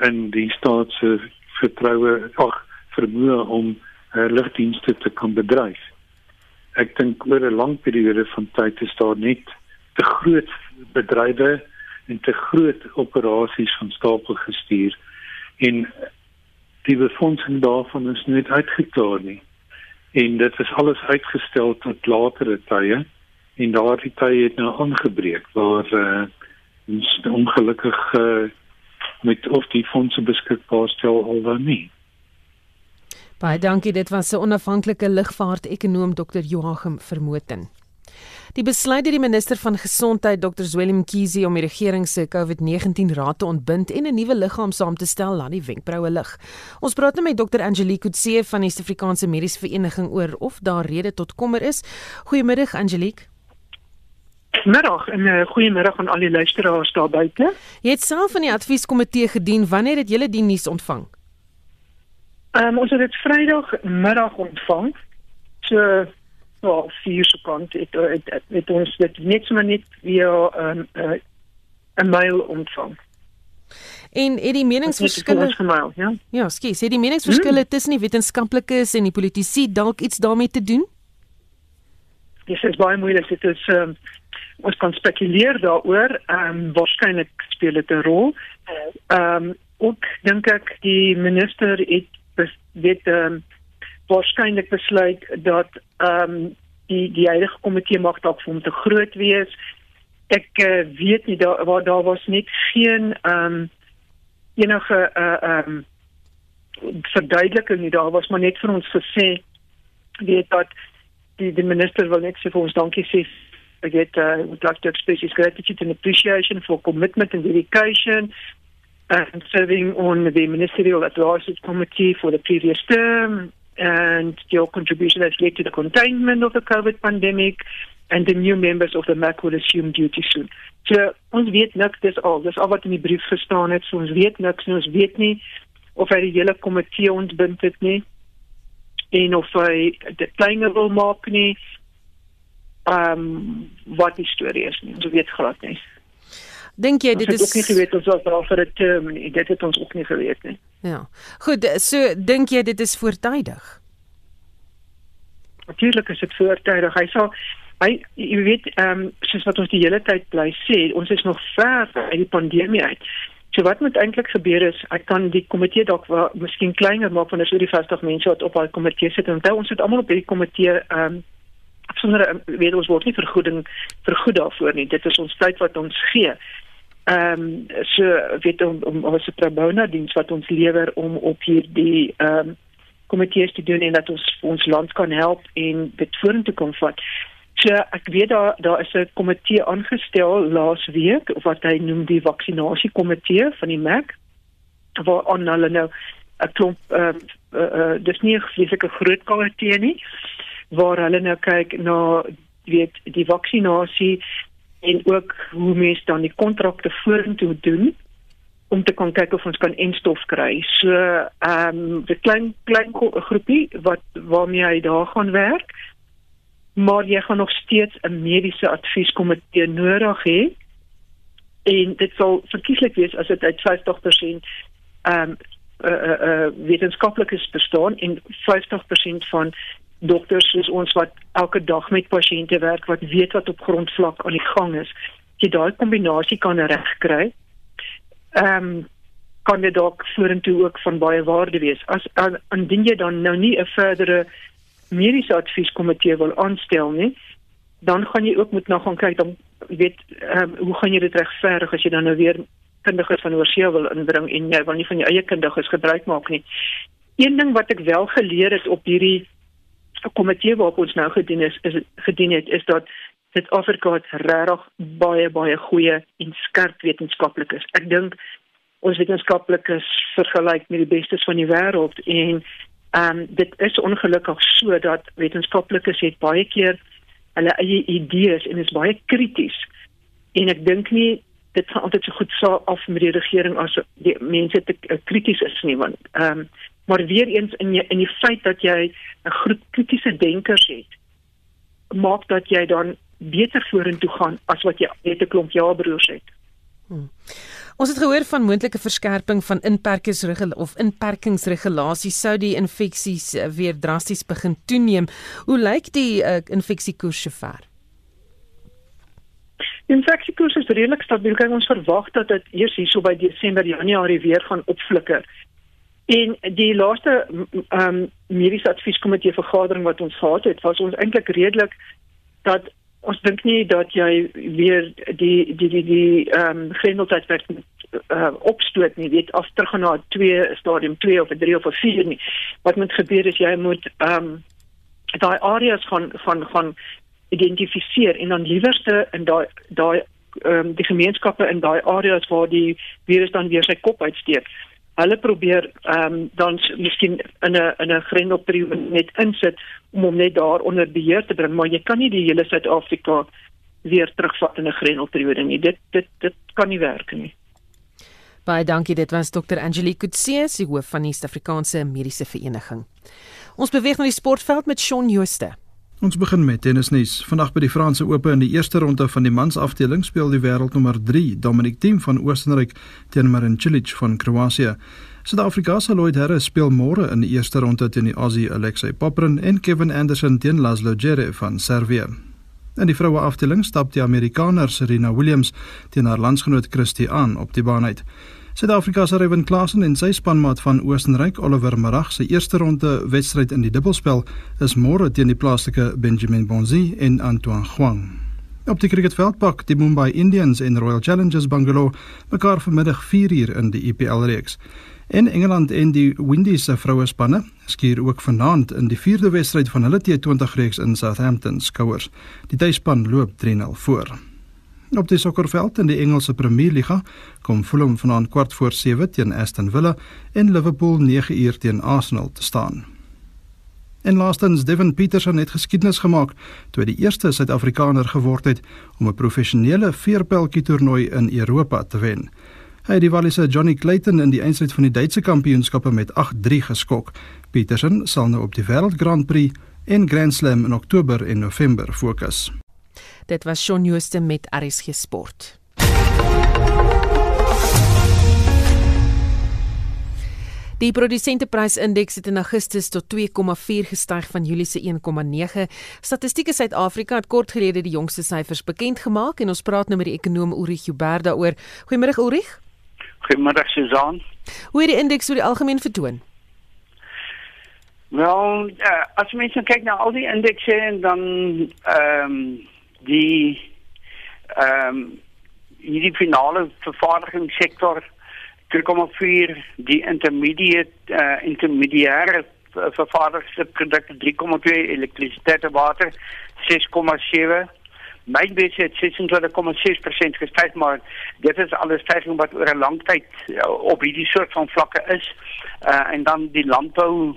in die staat se vertroue ag vermoë om uh, lugdienste te kan bedryf. Ek dink oor 'n lang periode van tyd is daar net te groot bedrywe en te groot operasies van stapel gestuur en die befondsing daarvan is net uitgeklaar nie. En dit is alles uitgestel tot latere tye en daardie tye het nou aangebreek waar uh, ons ongelukkig uh, met of die fondse beskikbaar stel al dan nie. Baie dankie, dit was 'n onafhanklike lugvaart-ekonoom Dr. Joachim Vermoten. Die besluit deur die minister van gesondheid Dr Zweli Mkhize om die regering se COVID-19 raad te ontbind en 'n nuwe liggaam saam te stel, laat die wenkbroue lig. Ons praat nou met Dr Angelique Kutse van die Suid-Afrikaanse Mediese Vereniging oor of daar rede tot kommer is. Goeiemiddag Angelique. Middag en uh, goeiemiddag aan al die luisteraars daar buite. Jy het self van die advieskomitee gedien. Wanneer het julle die nuus ontvang? Ehm um, ons het dit Vrydag middag ontvang. So ja, vier se kant het, het, het, het ons dit net so net via 'n um, uh, 'n mail ontvang. En het die meningsverskille gemail, ja? Ja, skies, het die meningsverskille hmm. tussen die wetenskaplikes en die politici dalk iets daarmee te doen? Dis is baie moeilik. Dit is ehm um, ons kan spekuleer daaroor. Ehm um, waarskynlik speel dit 'n rol. Ehm um, ook dink ek die minister het weet ehm um, waarskynlik besluit dat ehm um, die die huidige komitee mag dalk vir hom te groot wees. Ek uh, weet nie daar waar daar was net geen ehm um, enige uh ehm um, verduideliking nie. Daar was maar net vir ons gesê weet dat die die minister wil net sê vir ons dankie sê I get uh, would like to express his gratitude and appreciation for commitment and dedication and serving on the ministerial advisory committee for the previous term and your contribution has led to the containment of the COVID pandemic and the new members of the MAC will assume duty soon. So ons weet niks dis al, dis al wat in die brief gestaan het. So ons weet niks, nie. ons weet nie of hy die hele komitee ontbind het nie en of hy dit kleiner wil maak nie. Ehm um, wat die storie is nie. Ons weet glad nie. Dink jy dit is ook nie geweet ons was daar vir 'n term nie. Dit het ons ook nie geweet nie. Ja. Goed, so dink jy dit is voortydig? Natuurlik is dit voortydig. Hy sal hy jy weet ehm um, soos wat ons die hele tyd bly sê, ons is nog ver uit die pandemie uit. So wat moet eintlik gebeur is ek kan die komitee dalk wel miskien kleiner maak van as oor die 50 mense wat op daai komitee sit onthou ons het almal op hierdie komitee ehm um, sonder weet ons word nie vergoeding vergoed daarvoor nie. Dit is ons tyd wat ons gee ehm um, so weet om om ons se tribuna diens wat ons lewer om op hierdie ehm um, komitees te doen en dat ons ons land kan help en dit vorentoe kom vat. So ek weet daar daar is 'n komitee aangestel laas week wat hy noem die vaksinasie komitee van die MEC waar on hulle nou 'n klomp ehm uh, uh, uh, dis nie 'n fisieke groot komitee nie waar hulle nou kyk na weet die vaksinasie en ook hoe mense dan die kontrakte vorentoe doen om te kan kyk of ons kan enstof kry. So ehm um, 'n klein klein groepie wat waarmee hy daar gaan werk. Maar jy gaan nog steeds 'n mediese advieskomitee nodig hê. En dit sal verkieslik wees as dit uit 50% ehm um, uh, uh, uh, wetenskaplikes bestaan en 50% van dokters soos ons wat elke dag met pasiënte werk wat weet wat op grondvlak aan die gang is, jy daai kombinasie kan regkry. Ehm um, kan dit dalk vorentoe ook van baie waarde wees. As indien jy dan nou nie 'n verdere mediese advieskomitee wil aanstel nie, dan gaan jy ook moet nou gaan kyk dan weet ehm um, hoe gaan jy dit regverdig as jy dan nou weer kundiges van oorsee wil inbring en jy wil nie van jou eie kundiges gebruik maak nie. Een ding wat ek wel geleer het op hierdie komitee waarop ons nou gedien is, is gedien het is dat Suid-Afrika regtig baie baie goeie en skerp wetenskaplikes. Ek dink ons wetenskaplikes vergelyk met die bestes van die wêreld en ehm um, dit is ongelukkig so dat wetenskaplikes het baie keer hulle eie idees en is baie krities. En ek dink nie dit gaan altyd so goed sou af met die regering as die mense te uh, krities is nie want ehm um, maar weer eens in jy, in die feit dat jy 'n groep kritiese denkers het maak dat jy dan beter vorentoe gaan as wat jy net 'n klomp ja-broers het. Hmm. Ons het gehoor van moontlike verskerping van inperkingsregulasies of inperkingsregulasies sou die infeksies eh, weer drasties begin toeneem. Hoe lyk die uh, infeksiekoers sover? Infeksiekoers is redelik stabiel. Kyk, ons verwag dat dit eers hierso by Desember, Januarie weer gaan opflikker. En die laaste ehm um, mediese advieskomitee vergadering wat ons gehad het, was ons eintlik redelik dat ons dink nie dat jy weer die die die die ehm um, grendeltydperk uh, opstoot nie, weet af terug na 2 stadium 2 of 3 of 4 nie. Wat moet gebeur is jy moet ehm um, daai areas gaan gaan gaan identifiseer en dan liewerste in daai daai ehm um, die gemeenskappe in daai areas waar die virus dan weer sy kop uitsteek. Hulle probeer ehm um, dan miskien in 'n in 'n grendelperiode net insit om hom net daar onder beheer te bring, maar jy kan nie die hele Suid-Afrika weer terugvat in 'n grendelperiode nie. Dit dit dit kan nie werk nie. Baie dankie. Dit was Dr. Angelique Kutse, sy hoof van die Suid-Afrikaanse Mediese Vereniging. Ons beweeg na die sportveld met Shaun Jooste. Ons begin met tennisnuus. Vandag by die Franse Ope in die eerste ronde van die mansafdeling speel die wêreldnommer 3, Dominic Thiem van Oostenryk teen Marin Cilic van Kroasie. Suid-Afrika se Lloyd Harris speel môre in die eerste ronde teen die Aussie Alexei Poprin en Kevin Anderson teen Laszlo Djere van Servië. In die vroue afdeling stap die Amerikaner Serena Williams teen haar landsgenoot Christie aan op die baan uit. Suid-Afrika se Ryan Klassen en sy spanmaat van Oostenryk Oliver Marag se eerste ronde wedstryd in die dubbelspel is môre teen die plaaslike Benjamin Bonzi en Antoine Huang. Op die cricketveld pak die Mumbai Indians en Royal Challengers Bangalore mekaar vanmiddag 4uur in die IPL reeks. En Engeland en die Windies se vroue spanne skuur ook vanaand in die 4de wedstryd van hulle T20 reeks in Southampton skouers. Die tuisspan loop 3-0 voor. Op die sokkerveld in die Engelse Premier Liga kom Fulham vanaand kwart voor 7 teen Aston Villa en Liverpool 9 uur teen Arsenal te staan. En laastens Devin Peterson het geskiedenis gemaak toe hy die eerste Suid-Afrikaner geword het om 'n professionele veerpeltjie toernooi in Europa te wen. Hy het die Wallise Johnny Clayton in die eindstryd van die Duitse kampioenskappe met 8-3 geskok. Peterson sal nou op die Wêreld Grand Prix en Grand Slam in Oktober en November fokus. Dit was Shaun Jooste met RSG Sport. Die produsenteprysindeks het in Augustus tot 2,4 gestyg van Julie se 1,9. Statistiek Suid-Afrika het kort gelede die jongste syfers bekend gemaak en ons praat nou met die ekonom Ulrich Huber daaroor. Goeiemôre Ulrich. Goeiemôre Susan. Hoe het die indeks oor die algemeen vertoon? Wel, uh, as mens kyk na al die indekse dan ehm um, die ehm um, hierdie finale vervaardigingssektor 3,4 die intermediate uh, intermediaire vervaardigde produkte 3,2 elektrisiteit en water 6,7 My bese het 26,6% gestyg maar dit is alles stygings wat oor 'n lang tyd uh, op hierdie soort van vlakke is. Uh, en dan die landbou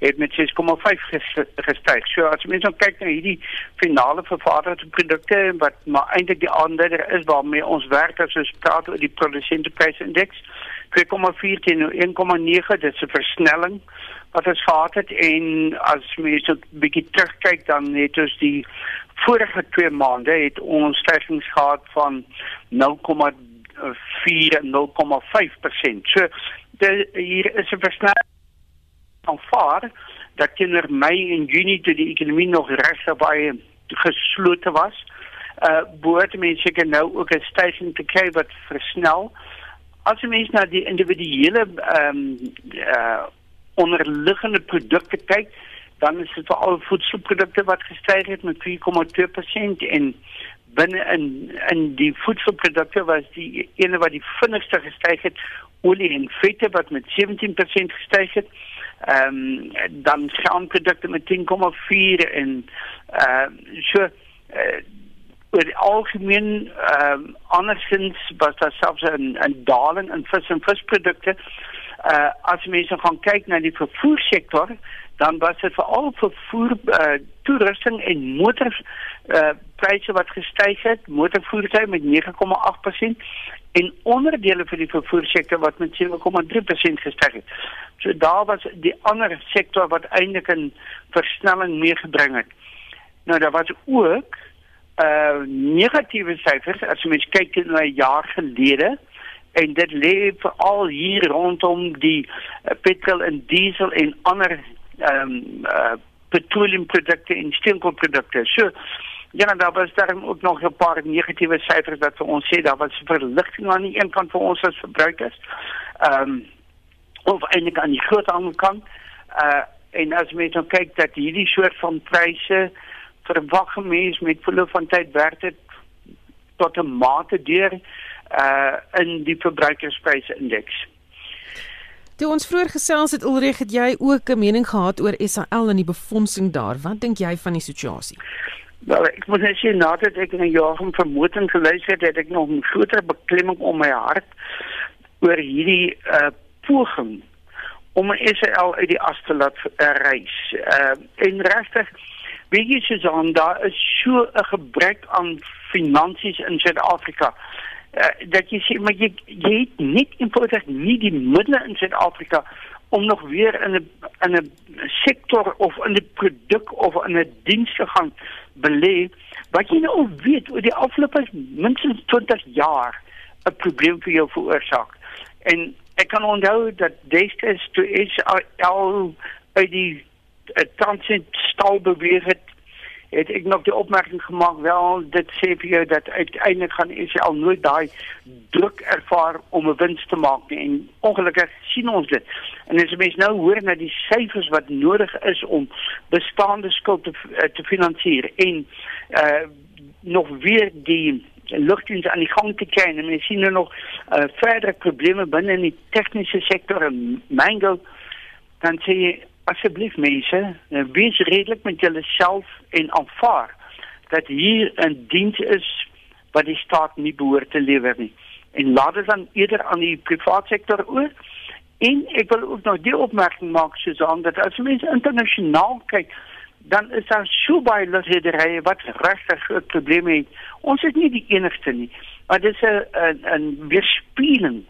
het met 6,5 gestyg. So as mense nou kyk na hierdie finale vervaardigde produkte wat maar eintlik die aanduider is waarmee ons werk as ons praat oor die produsenteprysindeks 2,4 teen 1,9 dit is 'n versnelling wat ons gehad het en as mense 'n bietjie terugkyk dan het ons die vorige 2 maande het ons stygings gehad van 0,4 en 0,5%. So de, hier is 'n versnelling aanvaar dat teenoor Mei en Junie toe die ekonomie nog regtig baie geslote was, uh behoort mense seker nou ook 'n stygings te kry wat versnel. As jy mens na die individuele ehm um, uh onderliggende produkte kyk, dan is dit veral voedselprodukte wat gestyg het met 4,2% en binne in in die voedselprodukte was die ene wat die vinnigste gestyg het olie en vette wat met 17% gestyg het. Ehm um, dan skamprodukte met 10,4 en ehm uh, so uh, oor die algemeen ehm um, andersins was daar selfs 'n 'n daling in vis en visprodukte. Uh as mense gaan kyk na die vervoersektor, dan was dit veral vervoer uh toerusting en motor uh pryse wat gestyg het, motorvoertuie met 9,8% en onderdele vir die vervoersektor wat met 7,3% gestyg het. So daar was die ander sektor wat eintlik 'n versnelling meegebring het. Nou daar was ook uh negatiewe syfers as mens kyk na 'n jaar gelede en dit lê veral hier rondom die uh, petrol en diesel en ander ehm um, uh, petroleumprodukte en steenkoolprodukte. So ja, en daar was daar ook nog 'n paar negatiewe syfers wat vir ons sê daar was verligting aan die een kant vir ons as verbruikers. Ehm um, of eintlik aan die groot aankant. Uh en as mens nou kyk dat hierdie soort van pryse verwag mense met verloop van tyd werk dit tot 'n mate deur uh in die verbruikerspryse indeks. Toe ons vroeër gesels het Ulrich, het jy ook 'n mening gehad oor SAL en die befondsing daar. Wat dink jy van die situasie? Wel, ek moet net sê nadat ek 'n jaar van vermoeding geluister het, het ek nog 'n groter beklemming om my hart oor hierdie uh poging om Israel uit die as te laat reis. Uh en regtig weet jy Susan, daar is so 'n gebrek aan finansies in Suid-Afrika. Uh, dat jy sê maar jy jy het net eenvoudig nie die middele in Suid-Afrika om nog weer in 'n in 'n sektor of in 'n produk of in 'n diens te gaan belê wat jy nou weet oor die afgelope minstens 20 jaar 'n probleem vir jou veroorsaak. En ek kan onthou dat destyds toe is al uit die uh, transit stal beweeg het het ek nog die opmerking gemaak wel dit sê vir jou dat uiteindelik gaan Israel nooit daai druk ervaar om 'n wins te maak nie. En ongelukkig sien ons dit. En as mens nou hoor na die syfers wat nodig is om bestaande skuld te, eh, te finansier en uh nog weer die lugdiens aan die gang te kry en mens sien nou nog uh, verdere probleme binne in die tegniese sektor en mango dan sê jy asseblief mense, nou wees redelik met julleself en aanvaar dat hier 'n diens is wat die staat nie behoort te lewer nie. En laat dit dan eerder aan die private sektor oor. En ek wil ook nog die opmerking maak Susan dat as mense internasionaal kyk, dan is daar so baie lugredderye wat regtig groot probleme het. Ons is nie die enigste nie, maar dit is 'n 'n weerspieëling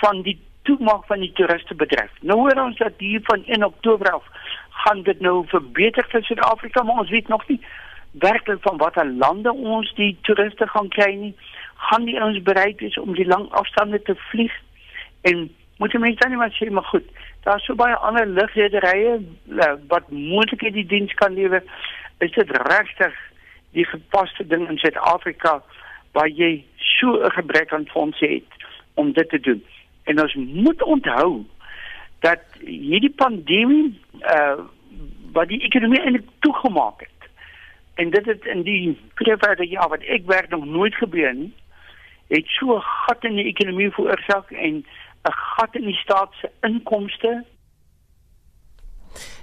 van die toemaak van die toeristebedryf. Nou hoor ons dat hier van 1 Oktober af gaan dit nou verbeter vir Suid-Afrika, maar ons weet nog nie werklik van watter lande ons die toeriste gaan kry nie. Gaan die ons bereid wees om die lang afstande te vlieg? En moet jy my dan net sê maar goed. Daar's so baie ander lugrederye eh, wat moontlik die diens kan lewer. Is dit regtig die gepaste ding in Suid-Afrika waar jy so 'n gebrek aan fondse het om dit te doen? En ons moet onthou dat hierdie pandemie uh wat die ekonomie eintlik toegemaak het. En dit het in die private jaar wat ek werk nog nooit gebeur nie. Het so 'n gat in die ekonomie veroorsaak en 'n gat in die staat se inkomste.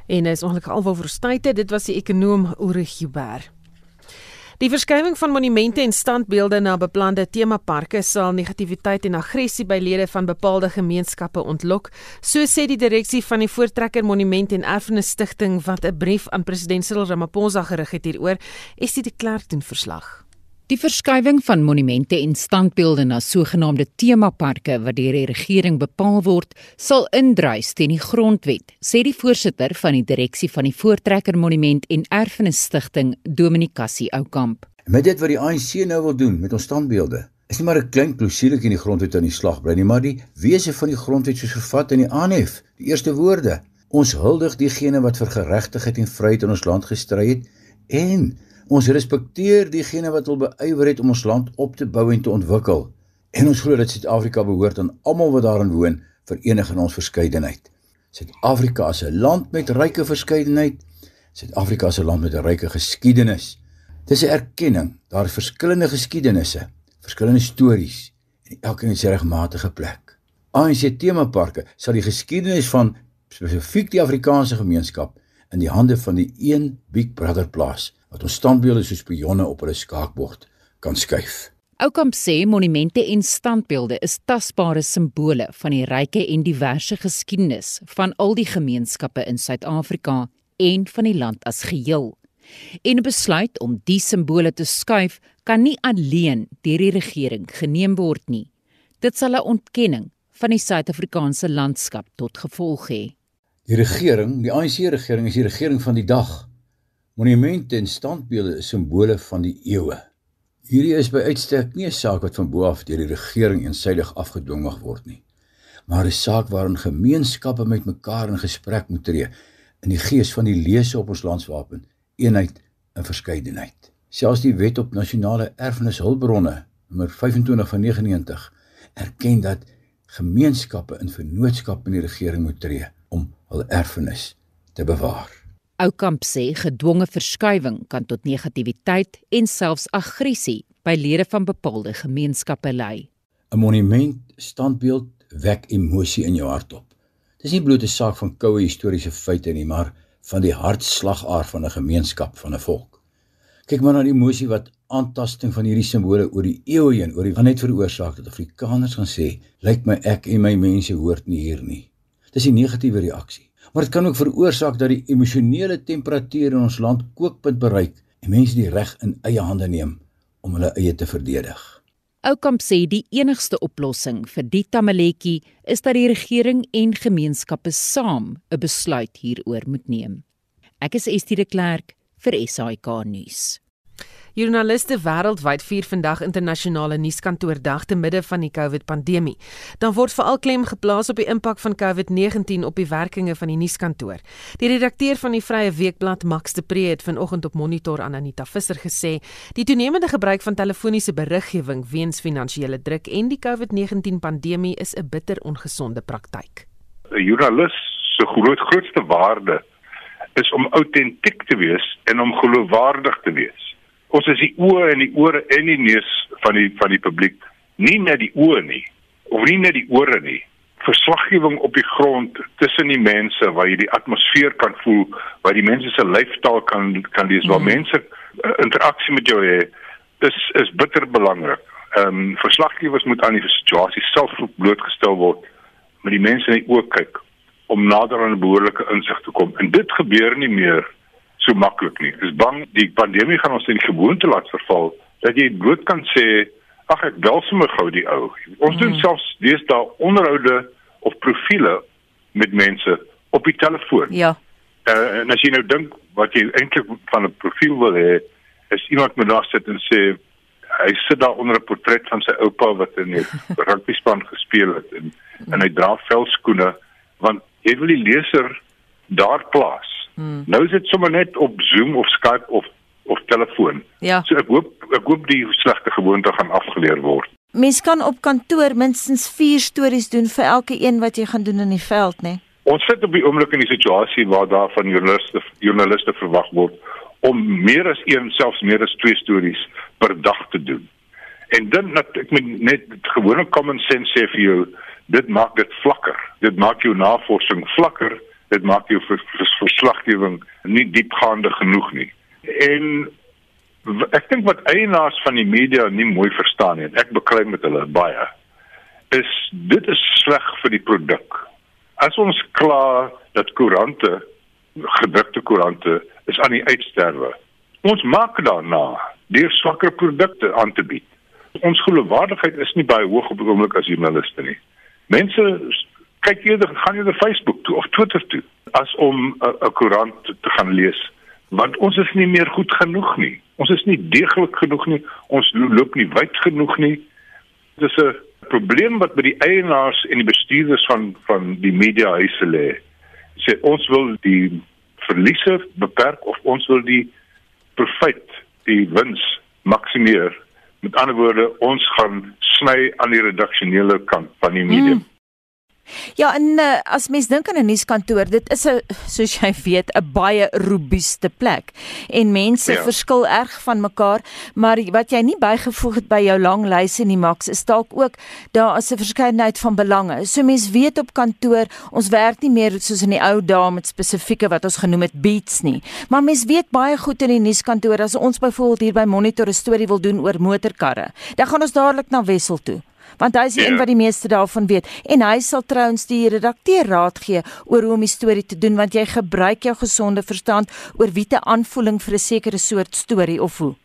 En is ongelukkig alwoor verstyte, dit was die ekonom Ulrich Huber. Die verskywing van monumente en standbeelde na beplande temaparke sal negativiteit en aggressie by lede van bepaalde gemeenskappe ontlok, so sê die direksie van die Voortrekker Monument en Erfenis Stichting wat 'n brief aan president Cyril Ramaphosa gerig het hieroor, is dit die klerk doen verslag. Die verskywing van monumente en standbeelde na sogenaamde temaparke wat deur die regering bepaal word, sal indruis teen die grondwet, sê die voorsitter van die direksie van die Voortrekker Monument en Erfenis Stichting, Dominikassie Oukamp. Met dit wat die ANC nou wil doen met ons standbeelde, is nie maar 'n klein klousielik in die grondwet aan die slag bly nie, maar die wese van die grondwet soos vervat in die aanhef, die eerste woorde. Ons huldig diegene wat vir geregtigheid en vryheid in ons land gestry het en Ons respekteer diegene wat wil beywer het om ons land op te bou en te ontwikkel. En ons glo dat Suid-Afrika behoort aan almal wat daarin woon, verenig in ons verskeidenheid. Suid-Afrika is 'n land met ryke verskeidenheid. Suid-Afrika is 'n land met 'n ryke geskiedenis. Dis 'n erkenning. Daar is verskillende geskiedenisse, verskillende stories en elkeen het sy regmatige plek. ANC temaparke sal die geskiedenis van spesifiek die Afrikaanse gemeenskap in die hande van die een Big Brother plaas wat ons standbeelde soos spionne op hulle skaakbord kan skuif. Oukamp sê monumente en standbeelde is tasbare simbole van die ryke en diverse geskiedenis van al die gemeenskappe in Suid-Afrika en van die land as geheel. En 'n besluit om die simbole te skuif kan nie alleen deur die regering geneem word nie. Dit sal 'n ontkenning van die Suid-Afrikaanse landskap tot gevolg hê. Die regering, die ANC regering is die regering van die dag. Monumente en standbeelde is simbole van die eeue. Hierdie is by uitstek nie 'n saak wat van bo af deur die regering eensydig afgedwing mag word nie, maar 'n saak waarin gemeenskappe met mekaar in gesprek moet tree in die gees van die lese op ons landswapen, eenheid en verskeidenheid. Selfs die Wet op Nasionale Erfenishulpbronne, nommer 25 van 99, erken dat gemeenskappe in vennootskap met die regering moet tree om hul erfenis te bewaar. Oukamp sê gedwonge verskywing kan tot negativiteit en selfs aggressie by lede van bepaalde gemeenskappe lei. 'n Monument standbeeld wek emosie in jou hart op. Dis nie bloot 'n saak van koue historiese feite nie, maar van die hartslagaar van 'n gemeenskap, van 'n volk. Kyk maar na die emosie wat aantasting van hierdie simbole oor die eeue heen oor die van net veroorsaak dat Afrikaners gaan sê, lyk my ek en my mense hoort nie hier nie. Dis 'n negatiewe reaksie. Maar dit kan ook veroorsaak dat die emosionele temperatuur in ons land kookpunt bereik en mense die reg in eie hande neem om hulle eie te verdedig. Oukamp sê die enigste oplossing vir die tamaletjie is dat die regering en gemeenskappe saam 'n besluit hieroor moet neem. Ek is Estie de Klerk vir SAK nuus. Joernaliste wêreldwyd vier vandag internasionale nuuskantoordag te midde van die COVID-pandemie. Dan word veral klem geplaas op die impak van COVID-19 op die werkinge van die nuuskantoor. Die redakteur van die Vrye Weekblad, Max de Pre, het vanoggend op Monitor aan Anita Visser gesê, die toenemende gebruik van telefoniese beriggewing weens finansiële druk en die COVID-19 pandemie is 'n bitter ongesonde praktyk. 'n Joernalis se groot grootste waarde is om autentiek te wees en om geloofwaardig te wees ons is die oë en die ore en die neus van die van die publiek. Nie net die oë nie of nie net die ore nie. Verslaggewing op die grond tussen die mense waar jy die atmosfeer kan voel waar die mense se lyfstaal kan kan lees waar mm. mense uh, interaksie met jou hê dis is bitter belangrik. Ehm um, verslaggewers moet aan die situasie self blootgestel word met die mense in die oë kyk om nader aan 'n behoorlike insig te kom. En dit gebeur nie meer so maklik nie. Ek is bang die pandemie gaan ons in die gewoonte laat verval dat jy bloot kan sê ag ek bel sommer gou die ou. Ons mm. doen selfs daar onderhoude of profile met mense op die telefoon. Ja. Uh, en as jy nou dink wat jy eintlik van 'n profiel wil hê, is iemand moet daar sit en sê hy sit daar onder 'n portret van sy oupa wat in die rugbyspan gespeel het en mm. en hy dra velskoene want jy wil die leser daar plaas Hmm. Nou is dit sommer net op Zoom of Skype of of telefoon. Ja. So ek hoop ek hoop die slegte gewoonte gaan afgeleer word. Mens kan op kantoor minstens 4 stories doen vir elke een wat jy gaan doen in die veld, né? Ons sit op die oomblik in die situasie waar daar van joernaliste joernaliste verwag word om meer as een selfs meer as twee stories per dag te doen. En dan net ek moet net gewone common sense sê vir jou, dit maak dit vlakker. Dit maak jou navorsing vlakker dit maak jou vers, vers, verslaggewing nie diepgaande genoeg nie. En ek dink wat eienaars van die media nie mooi verstaan nie, ek beklei met hulle baie, is dit is sleg vir die produk. As ons kla dat koerante, gedrukte koerante is aan die uitsterwe. Ons maak daarna deur swakker produkte aan te bied. Ons geloofwaardigheid is nie baie hoog op die oomblik as joernaliste nie. Mense kyk eerder gaan jy na Facebook toe of Twitter toe as om 'n koerant te gaan lees want ons is nie meer goed genoeg nie. Ons is nie deeglik genoeg nie. Ons loop nie wyd genoeg nie. Dis 'n probleem wat by die eienaars en die bestuurders van van die media huise lê. Sê ons wil die verliese beperk of ons wil die profit die wins maksimeer. Met ander woorde ons gaan sny aan die redaksionele kant van die medium. Mm. Ja, en uh, as mens dink aan 'n nuuskantoor, dit is 'n soos jy weet, 'n baie robuuste plek. En mense ja. verskil erg van mekaar, maar wat jy nie bygevoeg het by jou lang lyse nie, Max, is dalk ook daar is 'n verskeidenheid van belange. So mense weet op kantoor, ons werk nie meer soos in die ou dae met spesifieke wat ons genoem het beats nie. Maar mense weet baie goed in die nuuskantoor as ons byvoorbeeld hier by Monitor 'n storie wil doen oor motorkarre, dan gaan ons dadelik na Wessel toe want hy is die ja. een wat die meeste daarvan weet en hy sal trouens die redakteur raad gee oor hoe om die storie te doen want jy gebruik jou gesonde verstand oor wie te aanvoeling vir 'n sekere soort storie of hoe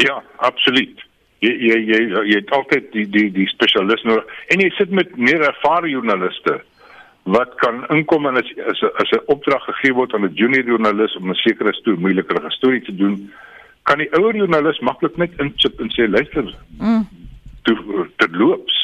Ja, absoluut. Jy jy jy jy het altyd die die die spesialist nodig en jy sit met meer ervare joernaliste wat kan inkom en as as as 'n opdrag gegee word aan 'n junior joernalis om 'n sekere storie moeiliker storie te doen, kan die ouer joernalis maklik net inchip en sê luister, mm terloops.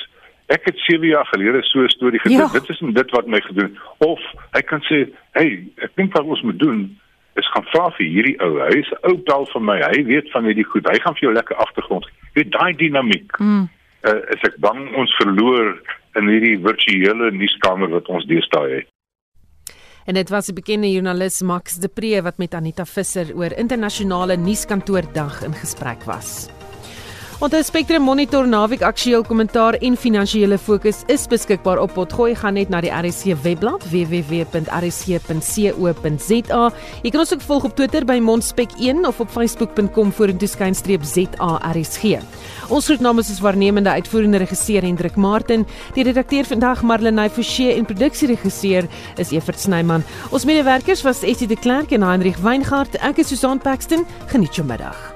Ek het 7 jaar gelede so 'n storie gedoen. Ja. Dit is dit wat my gedoen. Of hy kan sê, "Hey, ek dink wat ons moet doen is gaan vra vir hierdie ou. Hy is 'n ou pel van my. Hy weet van hierdie goed. Hy gaan vir jou lekker agtergrond. Jy weet daai dinamiek. Mm. Uh, is ek bang ons verloor in hierdie virtuele nuuskamer wat ons deesdae het. En dit was 'n bekende joernalis Max de Pre wat met Anita Visser oor internasionale nuuskantoordag in gesprek was. Onthou Spectrum Monitor naweek aktueel kommentaar en finansiële fokus is beskikbaar op Potgooi gaan net na die RSC webblad www.rsc.co.za. Jy kan ons ook volg op Twitter by Monspek1 of op facebook.com vorentoe skynstreep ZARSG. Ons groet namens ons waarnemende uitvoerende regisseur Hendrik Martin, die redakteur vandag Marlenae Forsie en produksieregisseur is Evert Snyman. Ons medewerkers was Estie de Klerk en Heinrich Weingart. Ek is Susan Paxton. Geniet jou middag.